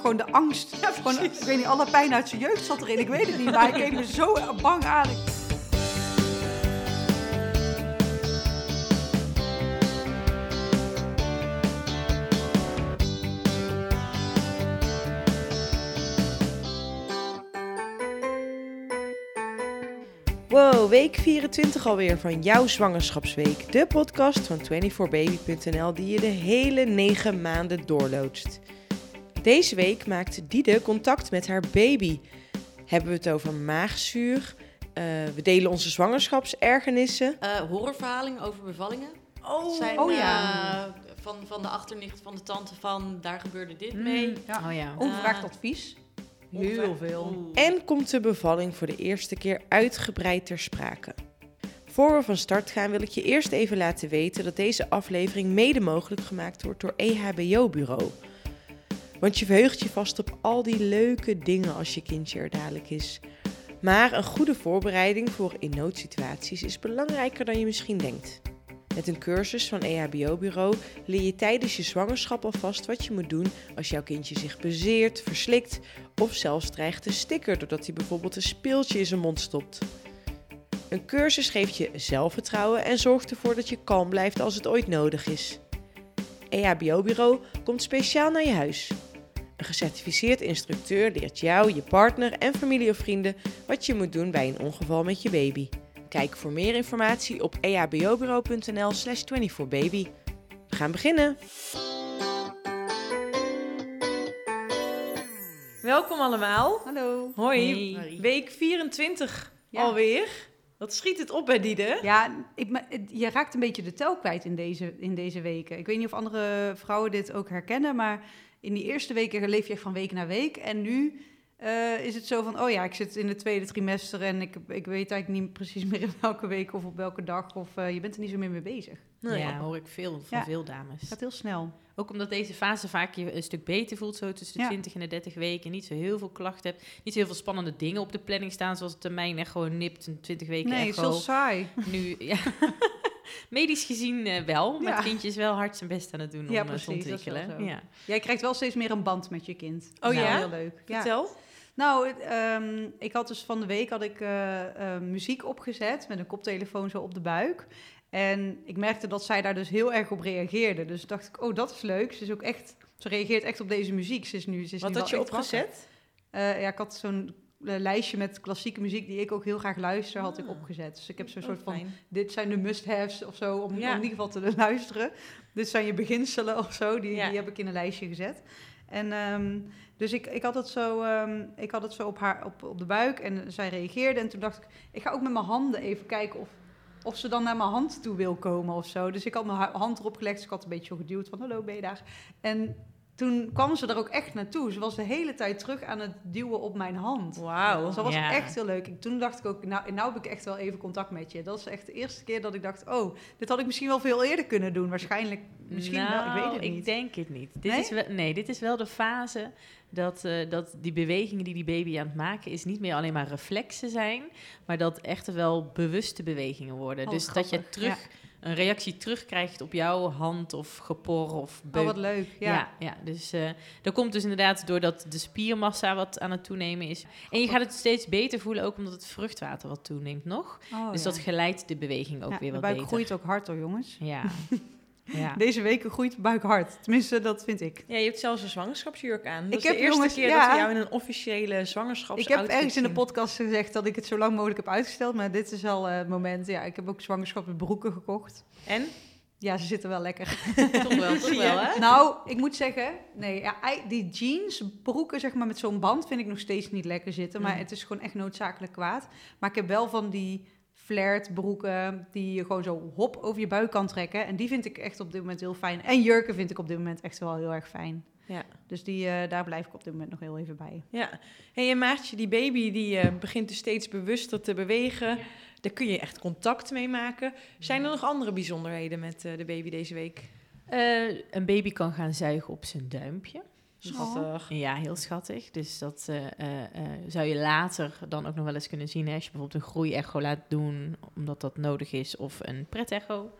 gewoon de angst. gewoon, ik weet niet, alle pijn uit zijn jeugd zat erin. Ik weet het niet, maar hij keek me zo bang aan. Wow, week 24 alweer van jouw zwangerschapsweek. De podcast van 24baby.nl die je de hele 9 maanden doorloodst. Deze week maakte Diede contact met haar baby. Hebben we het over maagzuur. Uh, we delen onze zwangerschapsergernissen. Uh, horrorverhalingen over bevallingen. Oh, zijn, oh ja. Uh, van, van de achternicht van de tante van daar gebeurde dit mee. Ja. Oh ja. Ongevraagd advies. Heel veel. Oeh. En komt de bevalling voor de eerste keer uitgebreid ter sprake. Voor we van start gaan wil ik je eerst even laten weten dat deze aflevering mede mogelijk gemaakt wordt door E EHBO-bureau. Want je verheugt je vast op al die leuke dingen als je kindje er dadelijk is. Maar een goede voorbereiding voor in noodsituaties is belangrijker dan je misschien denkt. Met een cursus van EHBO-bureau leer je tijdens je zwangerschap alvast wat je moet doen als jouw kindje zich bezeert, verslikt of zelfs dreigt te stikken doordat hij bijvoorbeeld een speeltje in zijn mond stopt. Een cursus geeft je zelfvertrouwen en zorgt ervoor dat je kalm blijft als het ooit nodig is. EHBO-bureau komt speciaal naar je huis. Een gecertificeerd instructeur leert jou, je partner en familie of vrienden wat je moet doen bij een ongeval met je baby. Kijk voor meer informatie op E ehbobureau.nl slash 24baby. We gaan beginnen! Welkom allemaal. Hallo. Hoi. Week 24 Ja. alweer. Wat schiet het op bij Diede? Ja, ik, je raakt een beetje de tel kwijt in deze, in deze weken. Ik weet niet of andere vrouwen dit ook herkennen, maar in die eerste weken leef je echt van week naar week. En nu eh, is het zo van, oh ja, ik zit in het tweede trimester en ik, ik weet eigenlijk niet precies meer in welke week of op welke dag. Of eh, je bent er niet zo meer mee bezig. Nee. Ja, hoor ik veel van Ja. veel dames. Het gaat heel snel. Ook omdat deze fase vaak je een stuk beter voelt, zo tussen de Ja. 20 en de 30 weken. Niet zo heel veel klachten hebt. Niet zo heel veel spannende dingen op de planning staan, zoals het termijn echt gewoon nipt. Een 20 weken Nee, het is echo. heel saai. Nu, ja. Medisch gezien eh, wel, maar het kindje is wel hard zijn best aan het doen om eh, precies, te ontwikkelen. Ja. Jij krijgt wel steeds meer een band met je kind. Oh is ja? Heel leuk. Vertel. Nou, ehm, ik had dus van de week had ik eh, muziek opgezet met een koptelefoon zo op de buik. En ik merkte dat zij daar dus heel erg op reageerde. Dus dacht ik, oh, dat is leuk. Ze is ook echt, ze reageert echt op deze muziek. Ze is nu, ze is Wat nu had je opgezet? Ja, ik had zo'n lijstje met klassieke muziek die ik ook heel graag luister, had ik Ah. opgezet. Dus ik heb zo'n Oh, soort van, dit zijn de must-haves of zo, om, Ja. om in ieder geval te luisteren. Dit zijn je beginselen of zo, die, Ja. die heb ik in een lijstje gezet. En ehm, dus ik, ik had het zo, ehm, ik had het zo op, haar, op, op de buik en zij reageerde. En toen dacht ik, ik ga ook met mijn handen even kijken of, of ze dan naar mijn hand toe wil komen of zo. Dus ik had mijn ha- hand erop gelegd, dus ik had een beetje zo geduwd van hallo, ben je daar? En toen kwam ze er ook echt naartoe. Ze was de hele tijd terug aan het duwen op mijn hand. Wauw. Dus dat was echt heel leuk. En toen dacht ik ook, nou, nou heb ik echt wel even contact met je. Dat is echt de eerste keer dat ik dacht, oh, dit had ik misschien wel veel eerder kunnen doen. Waarschijnlijk, misschien wel, ik weet het Nou, niet. denk het niet. Dit Nee? Is wel, nee, dit is wel de fase dat, eh, dat die bewegingen die die baby aan het maken is... niet meer alleen maar reflexen zijn, maar dat echt wel bewuste bewegingen worden. Oh, dus dat je terug, een reactie terugkrijgt op jouw hand of gepor of Oh, beuk. wat leuk. Ja. Ja, ja, dus eh dat komt dus inderdaad doordat de spiermassa wat aan het toenemen is. En je gaat het steeds beter voelen, ook omdat het vruchtwater wat toeneemt nog. Oh, dus ja. dat geleidt de beweging ook Ja, weer wat buik beter. groeit ook hard hoor, jongens. Ja. ja. Deze weken groeit de buik hard. Tenminste, dat vind ik. Ja, je hebt zelfs een zwangerschapsjurk aan. Dat Ik is heb, de eerste jongens, keer ja. dat we jou in een officiële zwangerschaps Ik heb ergens in de podcast gezegd dat ik het zo lang mogelijk heb uitgesteld. Maar dit is al eh, het moment. Ja, ik heb ook zwangerschapsbroeken gekocht. En? Ja, ze zitten wel lekker. toch wel, toch wel, hè? Nou, ik moet zeggen, nee, ja, die jeans, broeken zeg maar met zo'n band vind ik nog steeds niet lekker zitten. Maar Mm. het is gewoon echt noodzakelijk kwaad. Maar ik heb wel van die flared broeken die je gewoon zo hop over je buik kan trekken. En die vind ik echt op dit moment heel fijn. En jurken vind ik op dit moment echt wel heel erg fijn. Ja. Dus die, eh, daar blijf ik op dit moment nog heel even bij. Ja. Hey, en Maartje, die baby die eh, begint dus steeds bewuster te bewegen. Daar kun je echt contact mee maken. Zijn er nog andere bijzonderheden met eh, de baby deze week? Eh, een baby kan gaan zuigen op zijn duimpje. Schattig. Ja, heel schattig. Dus dat eh, eh, eh, zou je later dan ook nog wel eens kunnen zien. Hè? Als je bijvoorbeeld een groeiecho laat doen, omdat dat nodig is, of een pret-echo.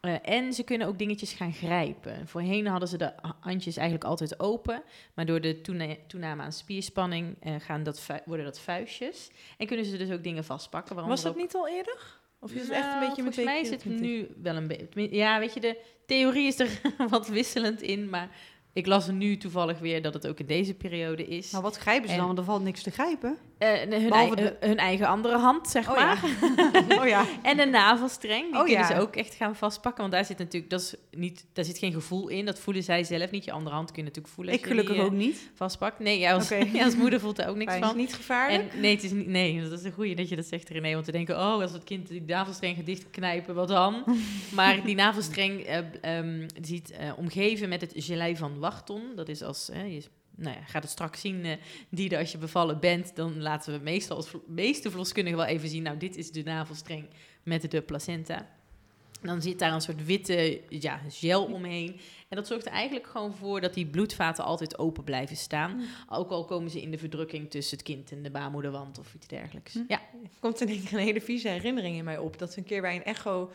Eh, en ze kunnen ook dingetjes gaan grijpen. Voorheen hadden ze de ha- handjes eigenlijk altijd open. Maar door de toena- toename aan spierspanning gaan dat worden dat vuistjes. En kunnen ze dus ook dingen vastpakken. Was dat ook- niet al eerder? Of is het Nou, echt een beetje met Volgens mij is het nu wel een beetje... Ja, weet je, de theorie is er wat wisselend in. Maar ik las er nu toevallig weer dat het ook in deze periode is. Nou, wat grijpen ze En- dan? Want er valt niks te grijpen. Eh, hun, ei- hun eigen andere hand, zeg Oh maar. ja. oh ja. En een navelstreng, die Oh, kunnen ja. ze ook echt gaan vastpakken. Want daar zit natuurlijk, dat is niet, daar zit geen gevoel in. Dat voelen zij zelf niet. Je andere hand kun je natuurlijk voelen. Ik die, gelukkig eh, ook niet. Vastpakt. Nee, jij als, Oké. jij als moeder voelt daar ook niks Fijn. Is van. het niet gevaarlijk? En nee, het is niet, nee, dat is een goeie dat je dat zegt, René. Want we denken, oh, als het kind die navelstreng gaat dichtknijpen, wat dan? maar die navelstreng eh, ehm, ziet eh, omgeven met het gelei van Dat is als, eh, je nou ja, gaat het straks zien, eh die er als je bevallen bent, dan laten we meestal als vlo- meeste verloskundigen wel even zien, nou, dit is de navelstreng met de placenta. Dan zit daar een soort witte ja, gel omheen. En dat zorgt er eigenlijk gewoon voor dat die bloedvaten altijd open blijven staan. Ook al komen ze in de verdrukking tussen het kind en de baarmoederwand of iets dergelijks. Hm. Ja, komt in één keer een hele vieze herinnering in mij op. Dat we een keer bij een echo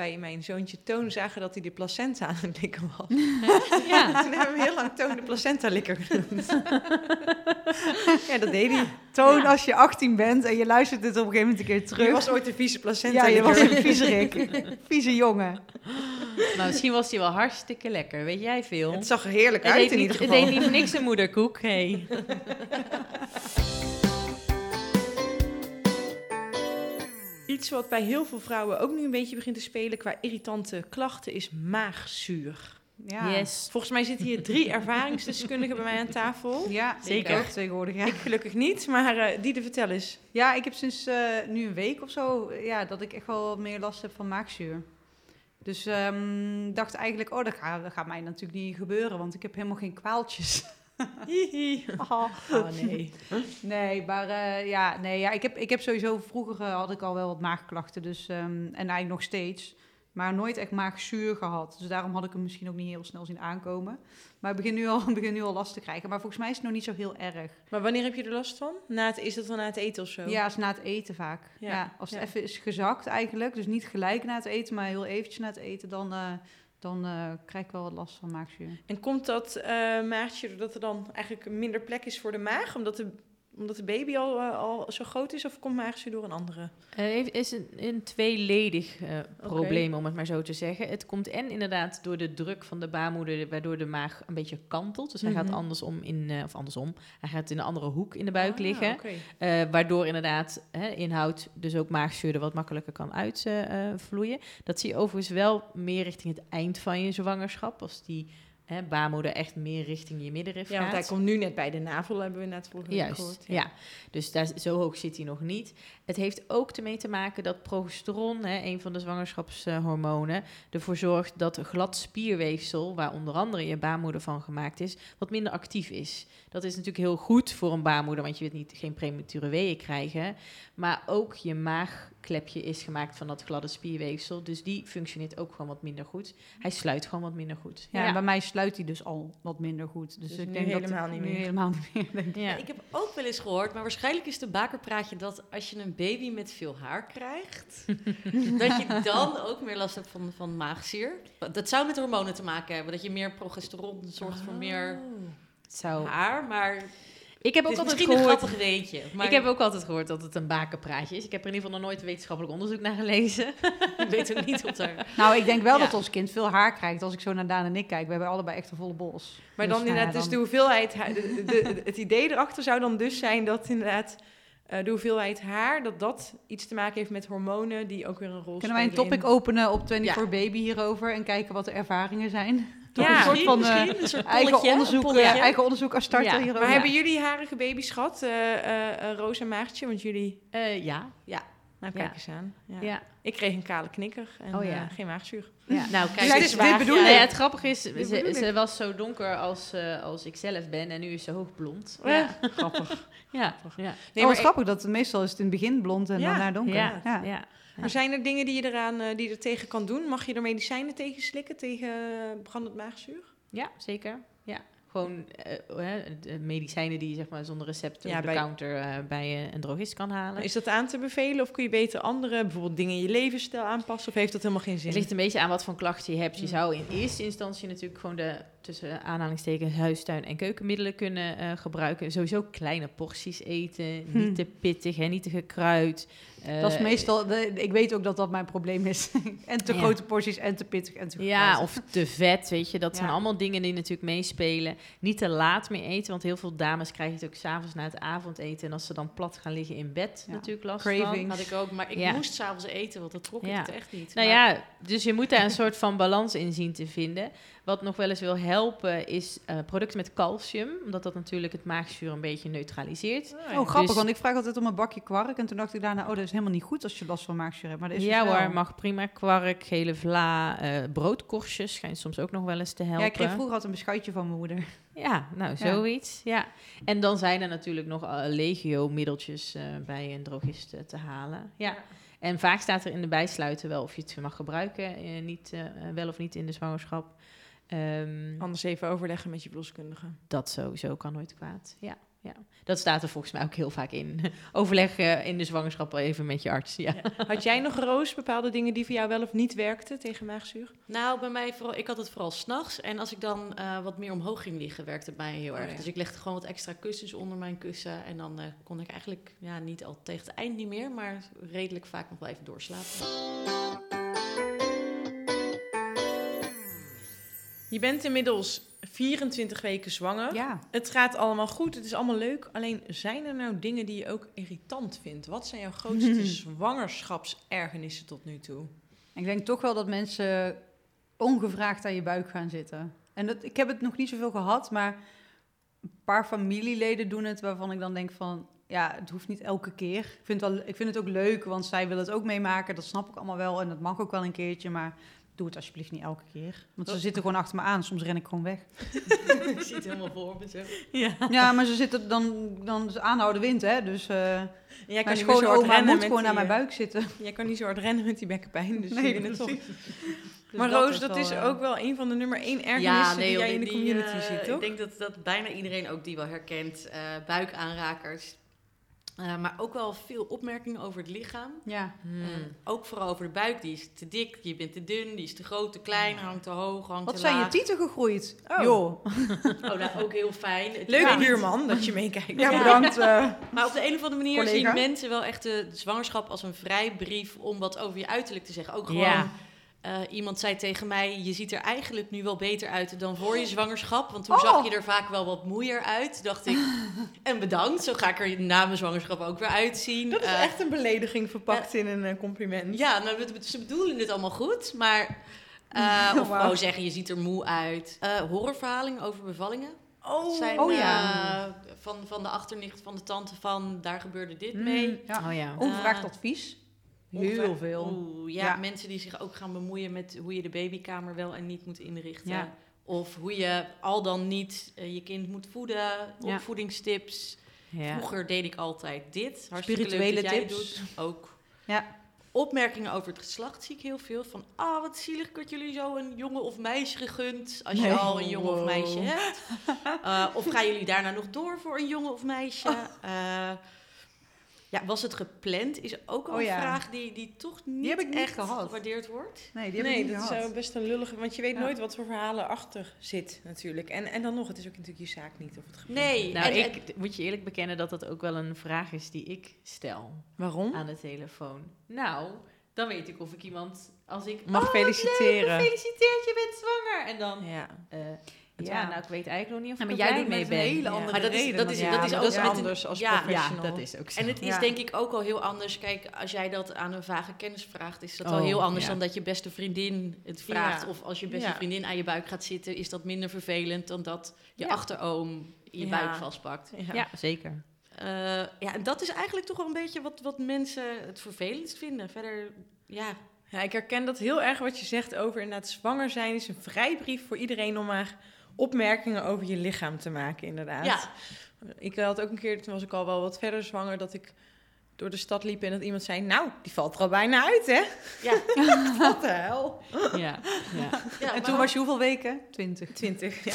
bij mijn zoontje Toon zagen dat hij de placenta aan het likken was. ja. Toen hebben we heel lang Toon de placenta likker genoemd. ja, dat deed hij. Toon, Ja. als je 18 bent en je luistert dit op een gegeven moment een keer terug. Je was ooit een vieze placenta ja, je was een viezerik. Vieze jongen. Maar misschien was hij wel hartstikke lekker. Weet jij veel? Het zag er heerlijk Het uit in niet, ieder het geval. deed niet niks een moederkoek. Hey. Iets wat bij heel veel vrouwen ook nu een beetje begint te spelen qua irritante klachten is maagzuur. Ja. Yes. Volgens mij zitten hier drie ervaringsdeskundigen bij mij aan tafel. Ja, Zeker. Ik ook tegenwoordig, ja. Ik gelukkig niet, maar eh die de vertel eens. Ja, ik heb sinds eh, nu een week of zo, ja, dat ik echt wel meer last heb van maagzuur. Dus ehm dacht eigenlijk, oh, dat gaat, dat gaat mij natuurlijk niet gebeuren, want ik heb helemaal geen kwaaltjes. Hihi. Oh. Oh nee. Nee, maar eh, ja, nee, ja, ik, heb, ik heb sowieso, vroeger eh, had ik al wel wat maagklachten, dus, ehm, en eigenlijk nog steeds. Maar nooit echt maagzuur gehad. Dus daarom had ik hem misschien ook niet heel snel zien aankomen. Maar ik begin nu al, begin nu al last te krijgen. Maar volgens mij is het nog niet zo heel erg. Maar wanneer heb je er last van? Na het, is dat dan na het eten of zo? Ja, is na het eten vaak. Ja, Ja, als het ja. even is gezakt eigenlijk, dus niet gelijk na het eten, maar heel eventjes na het eten, dan, eh, dan eh, krijg ik wel wat last van maagzuur. En komt dat eh maagje doordat er dan eigenlijk minder plek is voor de maag? Omdat de, omdat de baby al, eh, al zo groot is? Of komt maagzuur door een andere? Het is een, een tweeledig eh, probleem, om het maar zo te zeggen. Het komt en inderdaad door de druk van de baarmoeder, waardoor de maag een beetje kantelt. Dus hij gaat Mhm. andersom in, eh, of andersom, hij gaat in een andere hoek in de buik Ah, liggen. Eh, waardoor inderdaad inhoud, dus ook maagzuur er wat makkelijker kan uitvloeien. dat zie je overigens wel meer richting het eind van je zwangerschap. Als die hè, baarmoeder echt meer richting je middenrif Ja, want gaat. hij komt nu net bij de navel, hebben we net vorige week gehoord. ja. Dus daar, zo hoog zit hij nog niet. Het heeft ook ermee te maken dat progesteron, hè, een van de zwangerschapshormonen, ervoor zorgt dat glad spierweefsel, waar onder andere je baarmoeder van gemaakt is, wat minder actief is. Dat is natuurlijk heel goed voor een baarmoeder, want je wilt niet, geen premature weeën krijgen. Maar ook je maagklepje is gemaakt van dat gladde spierweefsel, dus die functioneert ook gewoon wat minder goed. Hij sluit gewoon wat minder goed. Ja, en bij mij sluit hij dus al wat minder goed. Dus, Dus ik denk helemaal dat niet nu meer. helemaal niet meer. denk ik. Ja. Ik heb ook wel eens gehoord, maar waarschijnlijk is de bakerpraatje dat als je een baby met veel haar krijgt, dat je dan ook meer last hebt van, van maagzuur. Dat zou met hormonen te maken hebben, dat je meer progesteron zorgt voor meer Het zou... haar, maar Ik heb het ook is altijd misschien een gehoord... grappig weetje. Maar Ik heb ook altijd gehoord dat het een bakenpraatje is. Ik heb er in ieder geval nog nooit wetenschappelijk onderzoek naar gelezen. ik weet ook niet of daar... Nou, ik denk wel Ja. dat ons kind veel haar krijgt. Als ik zo naar Daan en ik kijk, we hebben allebei echt een volle bos. Maar Dus, dan nou ja, inderdaad, dus de hoeveelheid, haar- de, de- de- het idee erachter zou dan dus zijn dat inderdaad eh, de hoeveelheid haar, dat dat iets te maken heeft met hormonen die ook weer een rol Kunnen wij een spelen topic in- openen op 24 Baby hierover en kijken wat de ervaringen zijn? Toch Ja, een soort van eh, misschien een soort eigen, polletje, onderzoek, eh, eigen onderzoek als starter Ja, hierover. Maar Ja. hebben jullie harige baby's gehad, eh eh, eh, Roos en Maartje? Want jullie, Eh, ja, ja, nou Ja. kijk eens aan. Ja. Ja. Ik kreeg een kale knikker en Oh ja. eh, geen maagzuur. ja. Nou, Dus kijk, het dit bedoel ja, het grappige is, ze, was zo donker als, eh, als ik zelf ben en nu is ze hoogblond. Ja, grappig. Ja, ja, Nee, Nee, maar grappig dat het meestal is het in het begin blond en Ja, dan naar donker. ja, Ja. ja. maar zijn er dingen die je, eraan, eh, die je er tegen kan doen? Mag je er medicijnen tegen slikken, tegen brandend maagzuur? Ja, zeker. Gewoon de medicijnen die je zeg maar zonder recept Ja, op de bij- counter eh, bij eh, een drogist kan halen. Is dat aan te bevelen of kun je beter andere, bijvoorbeeld dingen in je levensstijl aanpassen? Of heeft dat helemaal geen zin? Het ligt een beetje aan wat voor klachten je hebt. Je Mm. zou in eerste instantie natuurlijk gewoon de tussen aanhalingstekens huistuin- en keukenmiddelen kunnen eh, gebruiken. Sowieso kleine porties eten, Hm. niet te pittig en niet te gekruid. Dat is Eh, meestal, de, ik weet ook dat dat mijn probleem is. en te Ja. grote porties en te pittig en te Ja, of te vet, weet je. Dat zijn Ja. allemaal dingen die natuurlijk meespelen. Niet te laat meer eten, want heel veel dames krijgen het ook s'avonds na het avondeten. En als ze dan plat gaan liggen in bed, Ja. natuurlijk last Craving. van. Had ik ook, maar ik Ja. moest s'avonds eten, want dat trok Ja. ik het echt niet. Nou Maar- ja, dus je moet daar een soort van balans in zien te vinden. Wat nog wel eens wil helpen is eh, producten met calcium, omdat dat natuurlijk het maagzuur een beetje neutraliseert. Oh, grappig, Dus- want ik vraag altijd om een bakje kwark. En toen dacht ik daarna, oh, dat is helemaal niet goed als je last van maagzuur hebt. Maar dat is ja dus wel. hoor, mag prima. Kwark, gele vla, eh, broodkorstjes schijnt soms ook nog wel eens te helpen. Ja, ik kreeg vroeger altijd een beschuitje van mijn moeder. Ja, nou, zoiets. Ja. En dan zijn er natuurlijk nog eh, legio-middeltjes eh, bij een drogist te halen. Ja. En vaak staat er in de bijsluiter wel of je het mag gebruiken, eh, niet, eh, wel of niet in de zwangerschap. Ehm, Anders even overleggen met je verloskundige. dat sowieso kan nooit kwaad. Ja, ja. Dat staat er volgens mij ook heel vaak in. Overleg eh, in de zwangerschap even met je arts. Ja. Had jij nog, Roos, bepaalde dingen die voor jou wel of niet werkten tegen maagzuur? Nou, bij mij vooral, ik had het vooral s'nachts. En als ik dan eh, wat meer omhoog ging liggen, werkte het mij heel Oh, erg. ja. Dus ik legde gewoon wat extra kussens onder mijn kussen. En dan eh, kon ik eigenlijk, ja, niet al tegen het eind niet meer, maar redelijk vaak nog wel even doorslapen. Je bent inmiddels 24 weken zwanger. Ja. Het gaat allemaal goed, het is allemaal leuk. Alleen zijn er nou dingen die je ook irritant vindt? Wat zijn jouw grootste zwangerschapsergernissen tot nu toe? Ik denk toch wel dat mensen ongevraagd aan je buik gaan zitten. En dat, ik heb het nog niet zoveel gehad, maar een paar familieleden doen het waarvan ik dan denk van... Ja, het hoeft niet elke keer. Ik vind, het wel, ik vind het ook leuk, want zij willen het ook meemaken. Dat snap ik allemaal wel en dat mag ook wel een keertje. Maar doe het alsjeblieft niet elke keer. Want ze zitten gewoon achter me aan. Soms ren ik gewoon weg. ik zie het helemaal voor me zo. Ja. Ja, maar ze zitten dan, dan aanhouden wind, hè. Dus eh Jij kan niet zo hard rennen moet gewoon die, naar mijn eh, buik zitten. Jij kan niet zo hard rennen met die bekkenpijn, dus Nee, nee, het toch. Dus maar Roos, is dat wel, is eh, ook wel een van de nummer één ergernissen die joh, jij in de die, community eh, ziet, toch? Ik denk dat, dat bijna iedereen ook die wel herkent. eh, buikaanrakers. Eh, maar ook wel veel opmerkingen over het lichaam. Ja. Hmm. En ook vooral over de buik. Die is te dik, je bent te dun, die is te groot, te klein, hangt te hoog, hangt Wat te zijn je tieten gegroeid? Oh. Joh. Oh, nou, ook heel fijn. Het- Leuk buurman dat je meekijkt. Ja, bedankt. eh. Maar op de een of andere manier Collega. zien mensen wel echt de zwangerschap als een vrijbrief om wat over je uiterlijk te zeggen. Ook gewoon, Ja. Eh, iemand zei tegen mij, je ziet er eigenlijk nu wel beter uit dan voor je zwangerschap. Want toen Oh. zag je er vaak wel wat moeier uit, dacht ik. En bedankt, zo ga ik er na mijn zwangerschap ook weer uitzien. Dat is Eh, echt een belediging verpakt in een eh, compliment. Ja, nou, ze bedoelen het allemaal goed, maar... eh, of gewoon zeggen, je ziet er moe uit. Eh horrorverhalingen over bevallingen. Oh, zijn oh ja. van, van de achternicht, van de tante van, daar gebeurde dit Mm, mee. Ja. Oh ja. Ongevraagd Eh, advies. Heel Ongevraagd- veel. Oeh, ja, Ja. mensen die zich ook gaan bemoeien met hoe je de babykamer wel en niet moet inrichten. Ja. Of hoe je al dan niet eh, je kind moet voeden. Opvoedingstips. ja. Vroeger deed ik altijd dit. Hartstikke Spirituele leuk dat jij tips. doet. Ook. Ja. Opmerkingen over het geslacht zie ik heel veel. Van, ah, wat zielig dat jullie zo een jongen of meisje gegund. Als je Nee. al een jongen of meisje hebt. Eh, of gaan jullie daarna nog door voor een jongen of meisje? Oh. Ja, was het gepland? Is ook al Oh een ja. vraag die, die toch niet, heb ik niet echt gehad. gewaardeerd wordt. Nee, die heb nee, ik niet dat gehad. wel best een lullige, want je weet Ja. nooit wat voor verhalen achter zit natuurlijk. En, en dan nog, het is ook natuurlijk je zaak niet of het gepland Nee. is. Nou, En- ik moet je eerlijk bekennen dat dat ook wel een vraag is die ik stel Waarom? aan de telefoon. Nou, dan weet ik of ik iemand, als ik Mag oh, leuk, feliciteren. gefeliciteerd, je bent zwanger. En dan, Ja. eh, Ja. ja, nou, ik weet eigenlijk nog niet of Ja, maar er jij blij doet mee met een hele andere Maar dat is- reden. dat is- dat is ook dat is een- anders als professional. Ja, dat is ook zo. En het is Ja. denk ik ook al heel anders. Kijk, als jij dat aan een vage kennis vraagt, is dat Oh, al heel anders ja. dan dat je beste vriendin het vraagt. Ja. Of als je beste Ja. vriendin aan je buik gaat zitten, is dat minder vervelend dan dat je Ja. achteroom je Ja. buik vastpakt. Ja. Ja, zeker. Eh, ja, en dat is eigenlijk toch wel een beetje wat, wat mensen het vervelendst vinden. Verder, ja, Ja, ik herken dat heel erg wat je zegt over inderdaad zwanger zijn is een vrijbrief voor iedereen om maar opmerkingen over je lichaam te maken, inderdaad. Ja. Ik had ook een keer, toen was ik al wel wat verder zwanger, dat ik door de stad liepen en dat iemand zei... Nou, die valt er al bijna uit, hè? Ja, Wat de hel? Ja, ja. ja en toen was je hoeveel weken? Twintig. Twintig, ja.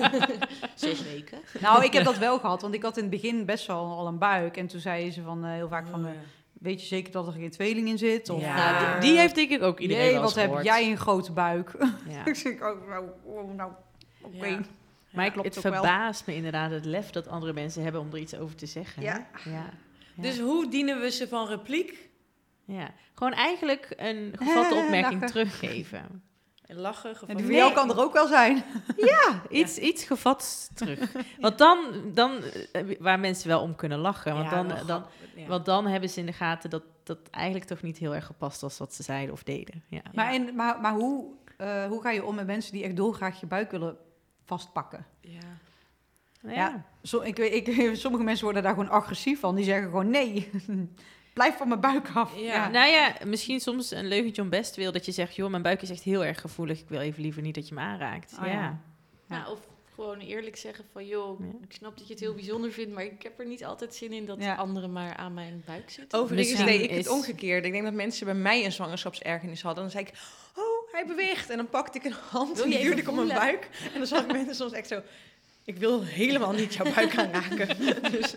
zes weken. Nou, ik heb dat wel gehad, want ik had in het begin best wel al een buik. En toen zeiden ze van, eh, heel vaak van, eh, weet je zeker dat er geen tweeling in zit? Of, Ja, eh, die, die heeft denk ik ook iedereen jee, wel eens wat heb jij een grote buik. Ja. ik zeg ook, nou, oh, nou oké. Ja. Maar klopt het wel. verbaast me inderdaad het lef dat andere mensen hebben om er iets over te zeggen. hè? Ja. ja. Ja. Dus hoe dienen we ze van repliek? Ja. Gewoon eigenlijk een gevatte opmerking Lachen. teruggeven. Lachen, En gevallen. die voor jou kan er ook wel zijn. Iets, iets gevat terug. Want dan, dan, eh, waar mensen wel om kunnen lachen. Want, Ja, dan, wel dan, ja. want dan hebben ze in de gaten dat dat eigenlijk toch niet heel erg gepast was wat ze zeiden of deden. Ja. Maar, en, maar, maar hoe, eh, hoe ga je om met mensen die echt dolgraag je buik willen vastpakken? Ja. Nou Ja. Zo, ik, weet- ik, sommige mensen worden daar gewoon agressief van. Die zeggen gewoon nee, blijf van mijn buik af. Ja. Nou ja, misschien soms een leugentje om best wil dat je zegt, joh, mijn buik is echt heel erg gevoelig. Ik wil even liever niet dat je me aanraakt. Oh ja. ja. Nou, of gewoon eerlijk zeggen van, joh, Ja. ik snap dat je het heel bijzonder vindt, maar ik heb er niet altijd zin in dat Ja. anderen maar aan mijn buik zitten. Overigens deed ik het omgekeerd. Ik denk dat mensen bij mij een zwangerschapsergernis hadden. Dan zei ik, oh, hij beweegt. En dan pakte ik een hand en duwde ik om mijn buik. En dan zag ik mensen soms echt zo... Ik wil helemaal niet jouw buik aanraken. Dus,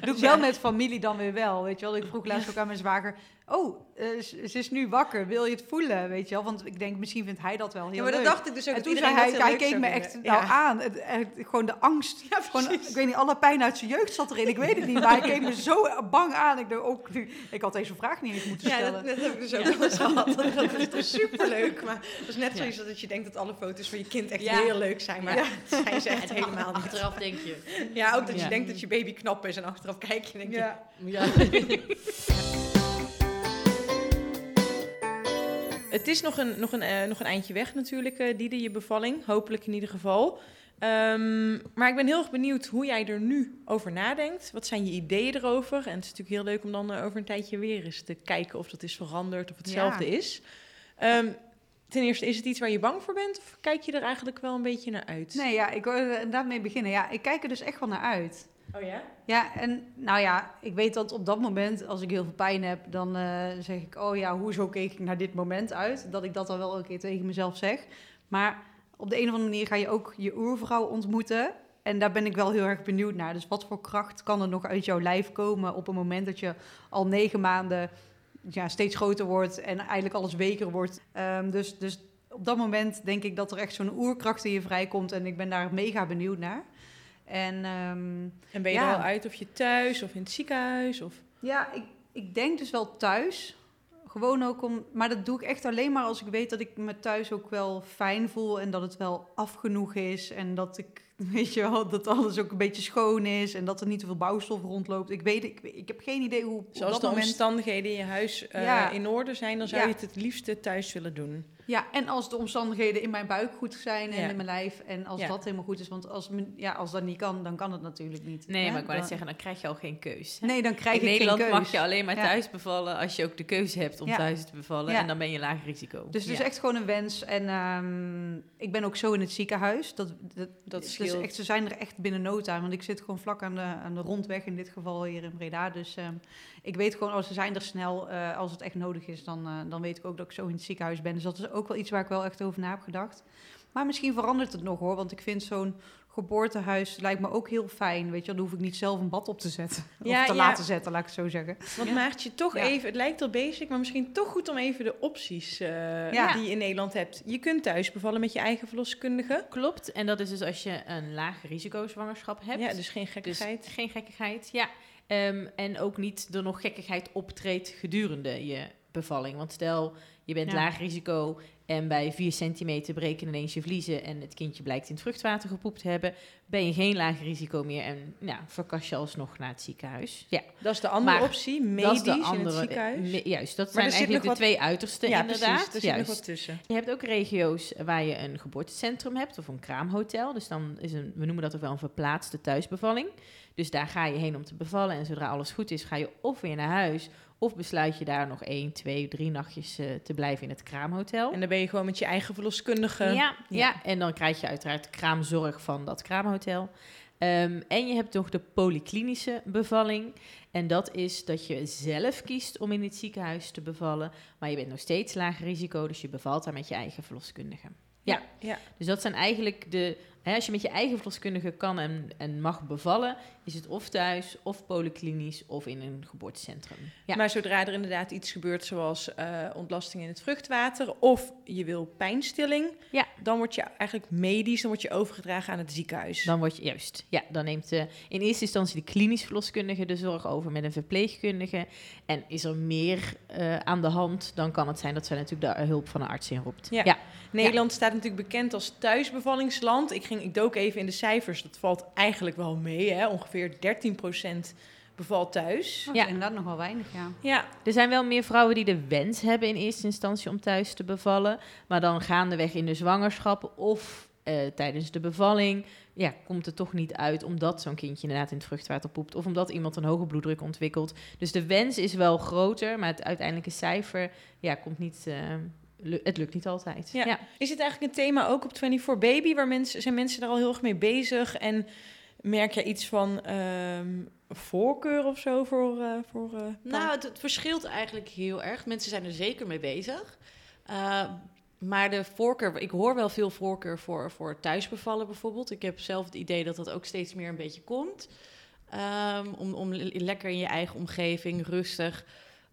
Doe ik wel met familie dan weer wel, weet je wel. Ik vroeg laatst ook aan mijn zwager... Oh, eh, ze ze is nu wakker, wil je het voelen, weet je wel? Want ik denk, misschien vindt hij dat wel heel ja, maar dat leuk. dacht ik dus ook. en toen zei hij, hij keek me echt nou Ja. aan. Het, het- gewoon de angst. Ja, Gewoon, precies. ik weet niet, alle pijn uit zijn jeugd zat erin. Ik weet het niet, maar hij keek me zo bang aan. Ik dacht ook, ik had deze vraag niet eens moeten Ja, stellen. dat, dat heb ik dus ook wel eens gehad. Dat is toch superleuk. Maar dat is net zoiets dat je denkt dat alle foto's van je kind echt Ja. heel leuk zijn. Maar dat zijn ze echt helemaal niet. Achteraf denk je. Ja, ook dat je Ja. denkt dat je baby knap is en achteraf kijk je en denk je... Ja. Het is nog een, nog een, eh, nog een eindje weg natuurlijk, eh Diede, je bevalling. Hopelijk in ieder geval. Ehm, maar ik ben heel erg benieuwd hoe jij er nu over nadenkt. Wat zijn je ideeën erover? En het is natuurlijk heel leuk om dan eh, over een tijdje weer eens te kijken of dat is veranderd of hetzelfde Ja. is. Ehm, ten eerste, is het iets waar je bang voor bent? Of kijk je er eigenlijk wel een beetje naar uit? Nee, ja, ik wil daarmee beginnen. Ja, ik kijk er dus echt wel naar uit. Oh ja? Ja, en nou ja, ik weet dat op dat moment, als ik heel veel pijn heb, dan eh, zeg ik, oh ja, hoezo keek ik naar dit moment uit? Dat ik dat dan wel een keer tegen mezelf zeg. Maar op de een of andere manier ga je ook je oervrouw ontmoeten. En daar ben ik wel heel erg benieuwd naar. Dus wat voor kracht kan er nog uit jouw lijf komen op een moment dat je al negen maanden ja, steeds groter wordt en eigenlijk alles weker wordt. Ehm, dus, dus op dat moment denk ik dat er echt zo'n oerkracht in je vrijkomt. En ik ben daar mega benieuwd naar. En ehm, En ben je Ja. er al uit of je thuis of in het ziekenhuis? Of... ja, ik, ik denk dus wel thuis. Gewoon ook om. Maar dat doe ik echt alleen maar als ik weet dat ik me thuis ook wel fijn voel. En dat het wel af genoeg is. En dat ik, weet je wel, dat alles ook een beetje schoon is. En dat er niet te veel bouwstof rondloopt. Ik weet, ik, ik heb geen idee hoe. op Zoals dat de moment. omstandigheden in je huis eh, Ja. in orde zijn, dan zou Ja. je het het liefste thuis willen doen. Ja, en als de omstandigheden in mijn buik goed zijn en Ja. in mijn lijf. En als Ja. dat helemaal goed is. Want als, ja, als dat niet kan, dan kan het natuurlijk niet. Nee, hè? maar ik wou net zeggen, dan krijg je al geen keus. hè? Nee, dan krijg in ik Nederland geen keus. mag je alleen maar thuis bevallen als je ook de keuze hebt om thuis te bevallen. En dan ben je laag risico. Dus het is echt gewoon een wens. En ehm, ik ben ook zo in het ziekenhuis. Dat, dat, Dat dus scheelt. echt, ze zijn er echt binnen no time. Want ik zit gewoon vlak aan de, aan de rondweg, in dit geval hier in Breda. Dus ehm, ik weet gewoon, als ze zijn er snel. eh, als het echt nodig is, dan, eh, dan weet ik ook dat ik zo in het ziekenhuis ben. Dus dat is ook wel iets waar ik wel echt over na heb gedacht. Maar misschien verandert het nog hoor. Want ik vind zo'n geboortehuis lijkt me ook heel fijn. Weet je, wel. dan hoef ik niet zelf een bad op te zetten. Ja, of te ja. laten zetten, laat ik het zo zeggen. Want Ja. Maartje, toch Ja. even, het lijkt al basic, maar misschien toch goed om even de opties eh, Ja. die je in Nederland hebt. Je kunt thuis bevallen met je eigen verloskundige. Klopt. En dat is dus als je een laag risicozwangerschap hebt. Ja, dus geen Dus gekkigheid. geen gekkigheid, ja. Ehm, en ook niet er nog gekkigheid optreedt gedurende je bevalling. Want stel, je bent Ja. laag risico en bij 4 centimeter breken ineens je vliezen en het kindje blijkt in het vruchtwater gepoept te hebben, ben je geen laag risico meer en nou, verkas je alsnog naar het ziekenhuis. Ja, Dat is de andere Maar optie, dat medisch is de in het andere. ziekenhuis. me- juist, dat Maar zijn eigenlijk de wat- twee uitersten ja, inderdaad. precies. Er zit nog wat tussen. Je hebt ook regio's waar je een geboortecentrum hebt of een kraamhotel. Dus dan is een, we noemen dat ook wel een verplaatste thuisbevalling. Dus daar ga je heen om te bevallen. En zodra alles goed is, ga je of weer naar huis. Of besluit je daar nog één, twee, drie nachtjes eh, te blijven in het kraamhotel. En dan ben je gewoon met je eigen verloskundige. ja, ja. ja. en dan krijg je uiteraard kraamzorg van dat kraamhotel. Ehm, en je hebt nog de polyklinische bevalling. En dat is dat je zelf kiest om in het ziekenhuis te bevallen. Maar je bent nog steeds lager risico, dus je bevalt daar met je eigen verloskundige. Ja. ja. Dus dat zijn eigenlijk de. Hè, als je met je eigen verloskundige kan en, en mag bevallen, is het of thuis, of polyklinisch, of in een geboortecentrum. Ja. Maar zodra er inderdaad iets gebeurt, zoals eh, ontlasting in het vruchtwater, of je wil pijnstilling, Ja. dan word je eigenlijk medisch, dan word je overgedragen aan het ziekenhuis. Dan word je juist. Ja, dan neemt in eerste instantie de klinisch verloskundige de zorg over met een verpleegkundige. En is er meer eh, aan de hand, dan kan het zijn dat zij natuurlijk de hulp van een arts inroept. Ja. ja. Nederland staat natuurlijk bekend als thuisbevallingsland. Ik, ging, ik dook even in de cijfers, dat valt eigenlijk wel mee. Hè? Ongeveer 13% bevalt thuis. Dat Ja. inderdaad nog wel weinig, ja. Ja, Er zijn wel meer vrouwen die de wens hebben in eerste instantie om thuis te bevallen. Maar dan gaandeweg in de zwangerschap of eh, tijdens de bevalling ja, komt het toch niet uit omdat zo'n kindje inderdaad in het vruchtwater poept. Of omdat iemand een hoge bloeddruk ontwikkelt. Dus de wens is wel groter, maar het uiteindelijke cijfer ja, komt niet... eh, het lukt niet altijd. Ja. ja. Is het eigenlijk een thema ook op 24 Baby? Waar mensen, zijn mensen daar al heel erg mee bezig? En merk je iets van ehm, voorkeur of zo voor... eh, voor eh, Nou, het, het verschilt eigenlijk heel erg. Mensen zijn er zeker mee bezig. Uh, maar de voorkeur, ik hoor wel veel voorkeur voor, voor thuisbevallen bijvoorbeeld. Ik heb zelf het idee dat dat ook steeds meer een beetje komt. Um, om, om lekker in je eigen omgeving, rustig.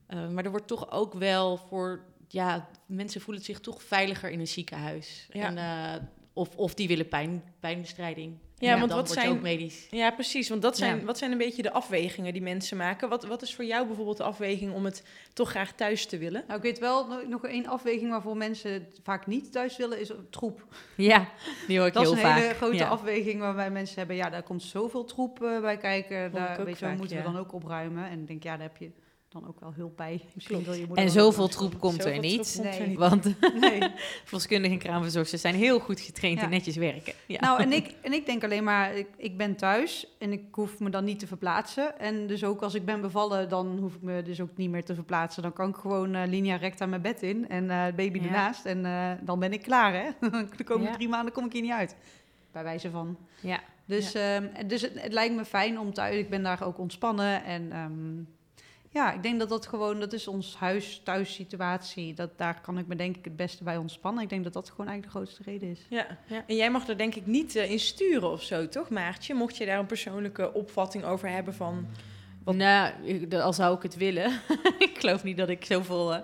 Uh, maar er wordt toch ook wel voor, ja, mensen voelen zich toch veiliger in een ziekenhuis. Ja. En, uh, of, of die willen pijn, pijnbestrijding. Ja, want dan wat word je zijn- ook medisch. Ja, precies. Want dat zijn, Ja. wat zijn een beetje de afwegingen die mensen maken? Wat, wat is voor jou bijvoorbeeld de afweging om het toch graag thuis te willen? Nou, ik weet wel nog- nog één afweging waarvoor mensen het vaak niet thuis willen, is troep. Ja, die hoor ik Dat is heel een vaak. hele grote ja. afweging waarbij mensen hebben, ja, daar komt zoveel troep eh, bij kijken. Daar weet je, vaak, moeten ja. we dan ook opruimen. En ik denk, ja, daar heb je dan ook wel hulp bij. Misschien wil je moeder En zoveel troep komt er niet. troep komt er Nee. niet. Want Nee. verloskundigen en kraamverzorgsters zijn heel goed getraind Ja. en netjes werken. Ja. Nou, en ik, en ik denk alleen maar, ik, ik ben thuis en ik hoef me dan niet te verplaatsen. En dus ook als ik ben bevallen, dan hoef ik me dus ook niet meer te verplaatsen. Dan kan ik gewoon eh, linea recta mijn bed in en eh baby Ja. ernaast. En eh, dan ben ik klaar, hè. De komende Ja. drie maanden kom ik hier niet uit. Bij wijze van. ja. Dus, ehm, dus het, het lijkt me fijn om thuis, ik ben daar ook ontspannen. En ehm, ja, ik denk dat dat gewoon, dat is ons huis-thuis situatie. Dat, daar kan ik me denk ik het beste bij ontspannen. Ik denk dat dat gewoon eigenlijk de grootste reden is. Ja. En jij mag er denk ik niet eh, in sturen of zo, toch Maartje? Mocht je daar een persoonlijke opvatting over hebben van... Wat- Nou, ik- de- al zou ik het willen. ik geloof niet dat ik zoveel eh,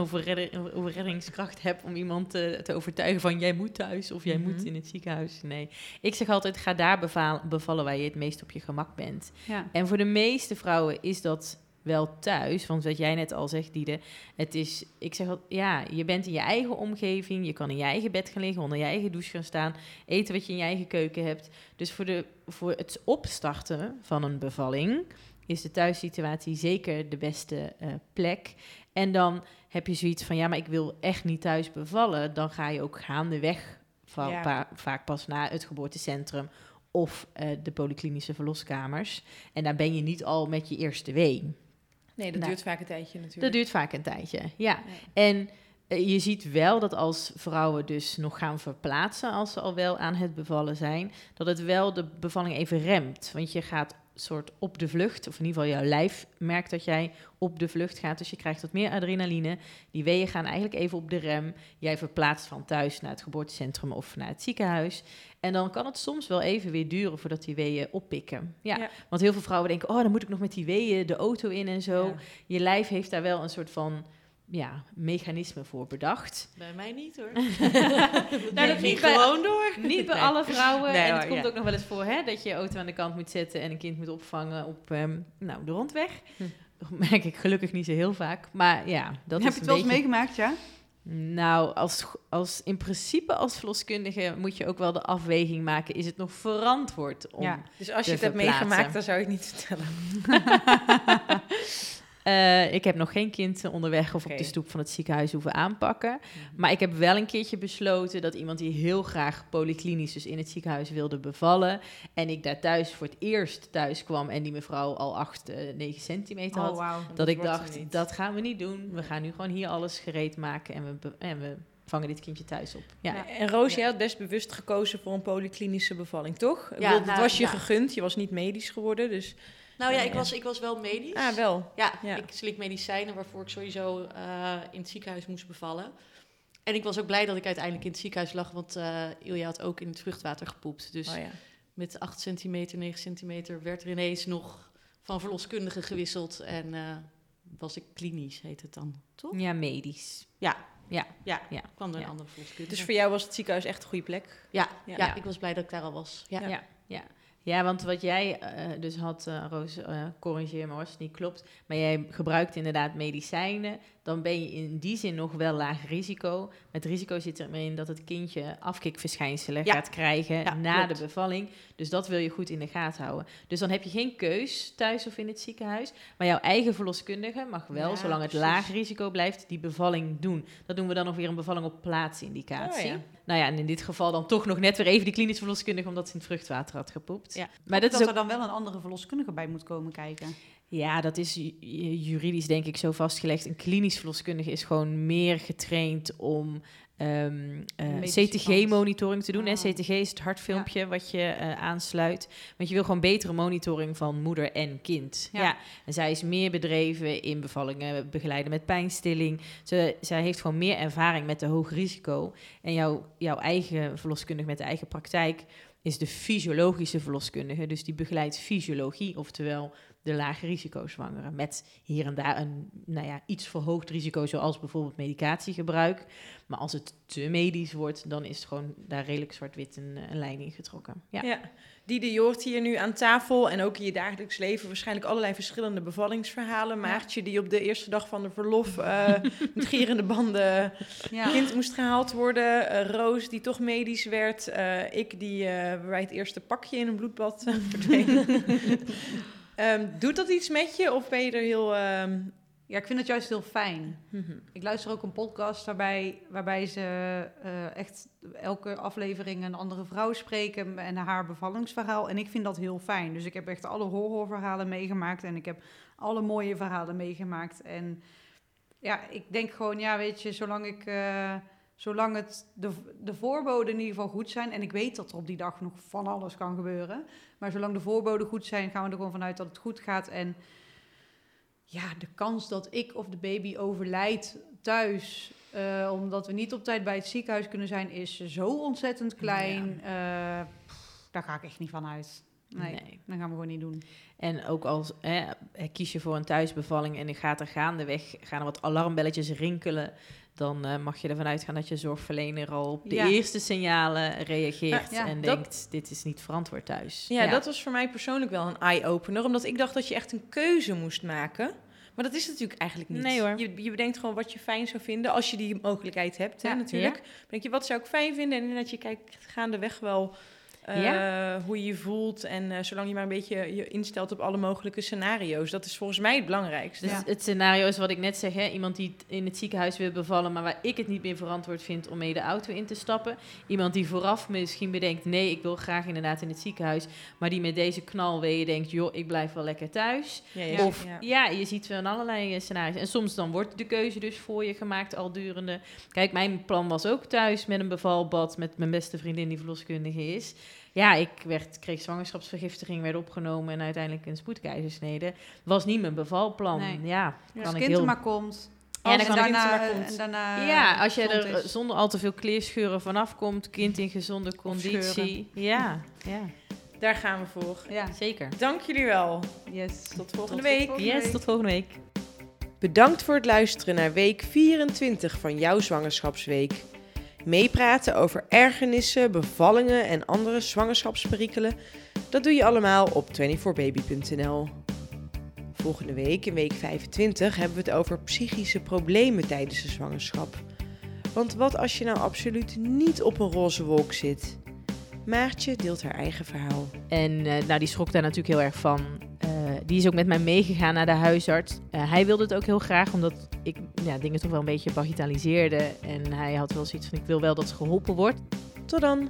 over, redder- over reddingskracht heb om iemand te overtuigen van jij moet thuis of jij Mhm. moet in het ziekenhuis. Nee, ik zeg altijd ga daar beval- bevallen waar je het meest op je gemak bent. Ja. En voor de meeste vrouwen is dat wel thuis. Want wat jij net al zegt, Diede, het is, ik zeg al, ja, je bent in je eigen omgeving, je kan in je eigen bed gaan liggen, onder je eigen douche gaan staan, eten wat je in je eigen keuken hebt. Dus voor, de, voor het opstarten van een bevalling is de thuissituatie zeker de beste eh, plek. En dan heb je zoiets van, ja, maar ik wil echt niet thuis bevallen. Dan ga je ook gaandeweg va- Ja. pa- vaak pas naar het geboortecentrum of eh, de polyklinische verloskamers. En dan ben je niet al met je eerste wee. Nee, dat Nou, duurt vaak een tijdje natuurlijk. Dat duurt vaak een tijdje, ja. En eh, je ziet wel dat als vrouwen dus nog gaan verplaatsen, als ze al wel aan het bevallen zijn, dat het wel de bevalling even remt. Want je gaat soort op de vlucht, of in ieder geval jouw lijf merkt dat jij op de vlucht gaat. Dus je krijgt wat meer adrenaline. Die weeën gaan eigenlijk even op de rem. Jij verplaatst van thuis naar het geboortecentrum of naar het ziekenhuis. En dan kan het soms wel even weer duren voordat die weeën oppikken. Ja, Ja. want heel veel vrouwen denken, oh, dan moet ik nog met die weeën de auto in en zo Ja. je lijf heeft daar wel een soort van ja, mechanisme voor bedacht. Bij mij niet hoor. Nou, dat ging gewoon door. Niet bij Nee. alle vrouwen. Nee, en het hoor, komt ja. ook nog wel eens voor hè, dat je je auto aan de kant moet zetten en een kind moet opvangen op ehm, nou, de rondweg. Hm. Dat merk ik gelukkig niet zo heel vaak. Maar ja, dat Heb is je een het wel eens beetje... meegemaakt, ja? Nou, als, als, in principe als verloskundige moet je ook wel de afweging maken. Is het nog verantwoord om... Ja. Dus als je te het hebt meegemaakt, dan zou je het niet vertellen. Eh, ik heb nog geen kind onderweg of op de stoep van het ziekenhuis hoeven aanpakken. Maar ik heb wel een keertje besloten dat iemand die heel graag polyklinisch, dus in het ziekenhuis, wilde bevallen. En ik daar thuis voor het eerst thuis kwam en die mevrouw al 8, eh 9 centimeter had. Oh, wauw. dat ik dacht, dat gaan we niet doen. We gaan nu gewoon hier alles gereed maken en we, en we vangen dit kindje thuis op. Ja, Ja. En Roos, jij had best bewust gekozen voor een polyklinische bevalling, toch? Ja, bedoel, dat nou, was je ja. gegund. Je was niet medisch geworden, dus... Nou ja, Ja, ik was, ik was wel medisch. Ah, wel. Ja, Ja. ik slik medicijnen waarvoor ik sowieso eh, in het ziekenhuis moest bevallen. En ik was ook blij dat ik uiteindelijk in het ziekenhuis lag, want eh Ilja had ook in het vruchtwater gepoept. Dus Oh ja. met 8 centimeter, 9 centimeter werd er ineens nog van verloskundige gewisseld. En eh, was ik klinisch, heet het dan, toch? ja medisch. Ja, Ja. ja, Ja. kwam er een Ja. andere verloskundige. Dus voor jou was het ziekenhuis echt een goede plek? ja, Ja. ja, Ja. ik was blij dat ik daar al was. Ja. Ja, ja. Ja, want wat jij eh, dus had, eh, Roos, eh, corrigeer me als het niet klopt, maar jij gebruikt inderdaad medicijnen, dan ben je in die zin nog wel laag risico. Met risico zit er in dat het kindje afkikverschijnselen Ja. gaat krijgen Ja, na klopt. de bevalling. Dus dat wil je goed in de gaten houden. Dus dan heb je geen keus thuis of in het ziekenhuis, maar jouw eigen verloskundige mag wel, Ja, zolang het precies. laag risico blijft, die bevalling doen. Dat doen we dan nog weer een bevalling op plaatsindicatie. Oh. Nou ja, en in dit geval dan toch nog net weer even die klinische verloskundige, omdat ze in het vruchtwater had gepoept. Maar dat dat ook er dan wel een andere verloskundige bij moet komen kijken. Ja, dat is ju- juridisch denk ik zo vastgelegd. Een klinisch verloskundige is gewoon meer getraind om ehm, eh, CTG-monitoring te doen. Hè. Ah. CTG is het hartfilmpje wat je eh, aansluit. Want je wil gewoon betere monitoring van moeder en kind. Ja. Ja. En zij is meer bedreven in bevallingen begeleiden met pijnstilling. Ze, zij heeft gewoon meer ervaring met de hoog risico. En jouw, jouw eigen verloskundige met de eigen praktijk is de fysiologische verloskundige. Dus die begeleidt fysiologie, oftewel de lage risico-zwangeren. Met hier en daar een nou ja, iets verhoogd risico, zoals bijvoorbeeld medicatiegebruik. Maar als het te medisch wordt, dan is het gewoon daar redelijk zwart-wit een, een lijn in getrokken. Ja. Ja. Diede, je hoort hier nu aan tafel en ook in je dagelijks leven waarschijnlijk allerlei verschillende bevallingsverhalen. Maartje die op de eerste dag van de verlof eh, met gierende banden Ja. kind moest gehaald worden. eh, Roos die toch medisch werd. eh, ik die bij het eerste pakje in een bloedbad verdween. Ehm, doet dat iets met je of ben je er heel... ehm, ja, ik vind het juist heel fijn. mhm. Ik luister ook een podcast waarbij, waarbij ze eh, echt elke aflevering een andere vrouw spreken en haar bevallingsverhaal. En ik vind dat heel fijn. Dus ik heb echt alle horrorverhalen meegemaakt en ik heb alle mooie verhalen meegemaakt. En ja, ik denk gewoon, ja, weet je, zolang ik. eh, Zolang het de, de voorboden in ieder geval goed zijn. En ik weet dat er op die dag nog van alles kan gebeuren. Maar zolang de voorboden goed zijn, gaan we er gewoon vanuit dat het goed gaat. En ja, de kans dat ik of de baby overlijdt thuis. eh, omdat we niet op tijd bij het ziekenhuis kunnen zijn, is zo ontzettend klein. Eh, pff, daar ga ik echt niet van uit. Nee, Nee. dat gaan we gewoon niet doen. En ook als hè, kies je voor een thuisbevalling en gaat er gaandeweg, gaan er wat alarmbelletjes rinkelen, dan eh, mag je ervan uitgaan dat je zorgverlener al op de Ja. eerste signalen reageert Ja, en dat- denkt, dit is niet verantwoord thuis. Ja, dat was voor mij persoonlijk wel een eye-opener. Omdat ik dacht dat je echt een keuze moest maken. Maar dat is natuurlijk eigenlijk niet. Nee, hoor. Je, je bedenkt gewoon wat je fijn zou vinden. Als je die mogelijkheid hebt, hè, natuurlijk. Denk je, wat zou ik fijn vinden? En inderdaad, je kijkt gaandeweg wel eh, hoe je je voelt. En eh, zolang je maar een beetje je instelt op alle mogelijke scenario's. Dat is volgens mij het belangrijkste. Dus Ja. het scenario is wat ik net zeg, hè? iemand die in het ziekenhuis wil bevallen, maar waar ik het niet meer verantwoord vind om mee de auto in te stappen. Iemand die vooraf misschien bedenkt, nee, ik wil graag inderdaad in het ziekenhuis, maar die met deze knalweeën denkt, joh, ik blijf wel lekker thuis. Ja, ja, Of ja. ja. je ziet van allerlei eh, scenario's. En soms dan wordt de keuze dus voor je gemaakt al durende. Kijk, mijn plan was ook thuis met een bevalbad met mijn beste vriendin die verloskundige is. Ja, ik werd, kreeg zwangerschapsvergiftiging, werd opgenomen en uiteindelijk een spoedkeizersnede. Was niet mijn bevalplan. Nee. Ja, Als kan ik kind heel... er maar komt. Ja, en, daarna, en daarna ja, als je er is. zonder al te veel kleerscheuren vanaf komt, kind in gezonde conditie. Ja, ja, Daar gaan we voor. Ja, zeker. Dank jullie wel. yes. Tot volgende Tot week. volgende Yes, week. tot volgende week. Bedankt voor het luisteren naar week 24 van jouw zwangerschapsweek. Meepraten over ergernissen, bevallingen en andere zwangerschapsperikelen, dat doe je allemaal op 24baby.nl. Volgende week, in week 25, hebben we het over psychische problemen tijdens de zwangerschap. Want wat als je nou absoluut niet op een roze wolk zit? Maartje deelt haar eigen verhaal. En eh, nou, die schrok daar natuurlijk heel erg van. Eh, die is ook met mij meegegaan naar de huisarts. Eh, hij wilde het ook heel graag, omdat ik ja, dingen toch wel een beetje bagitaliseerde. En hij had wel zoiets van, ik wil wel dat ze geholpen wordt. Tot dan!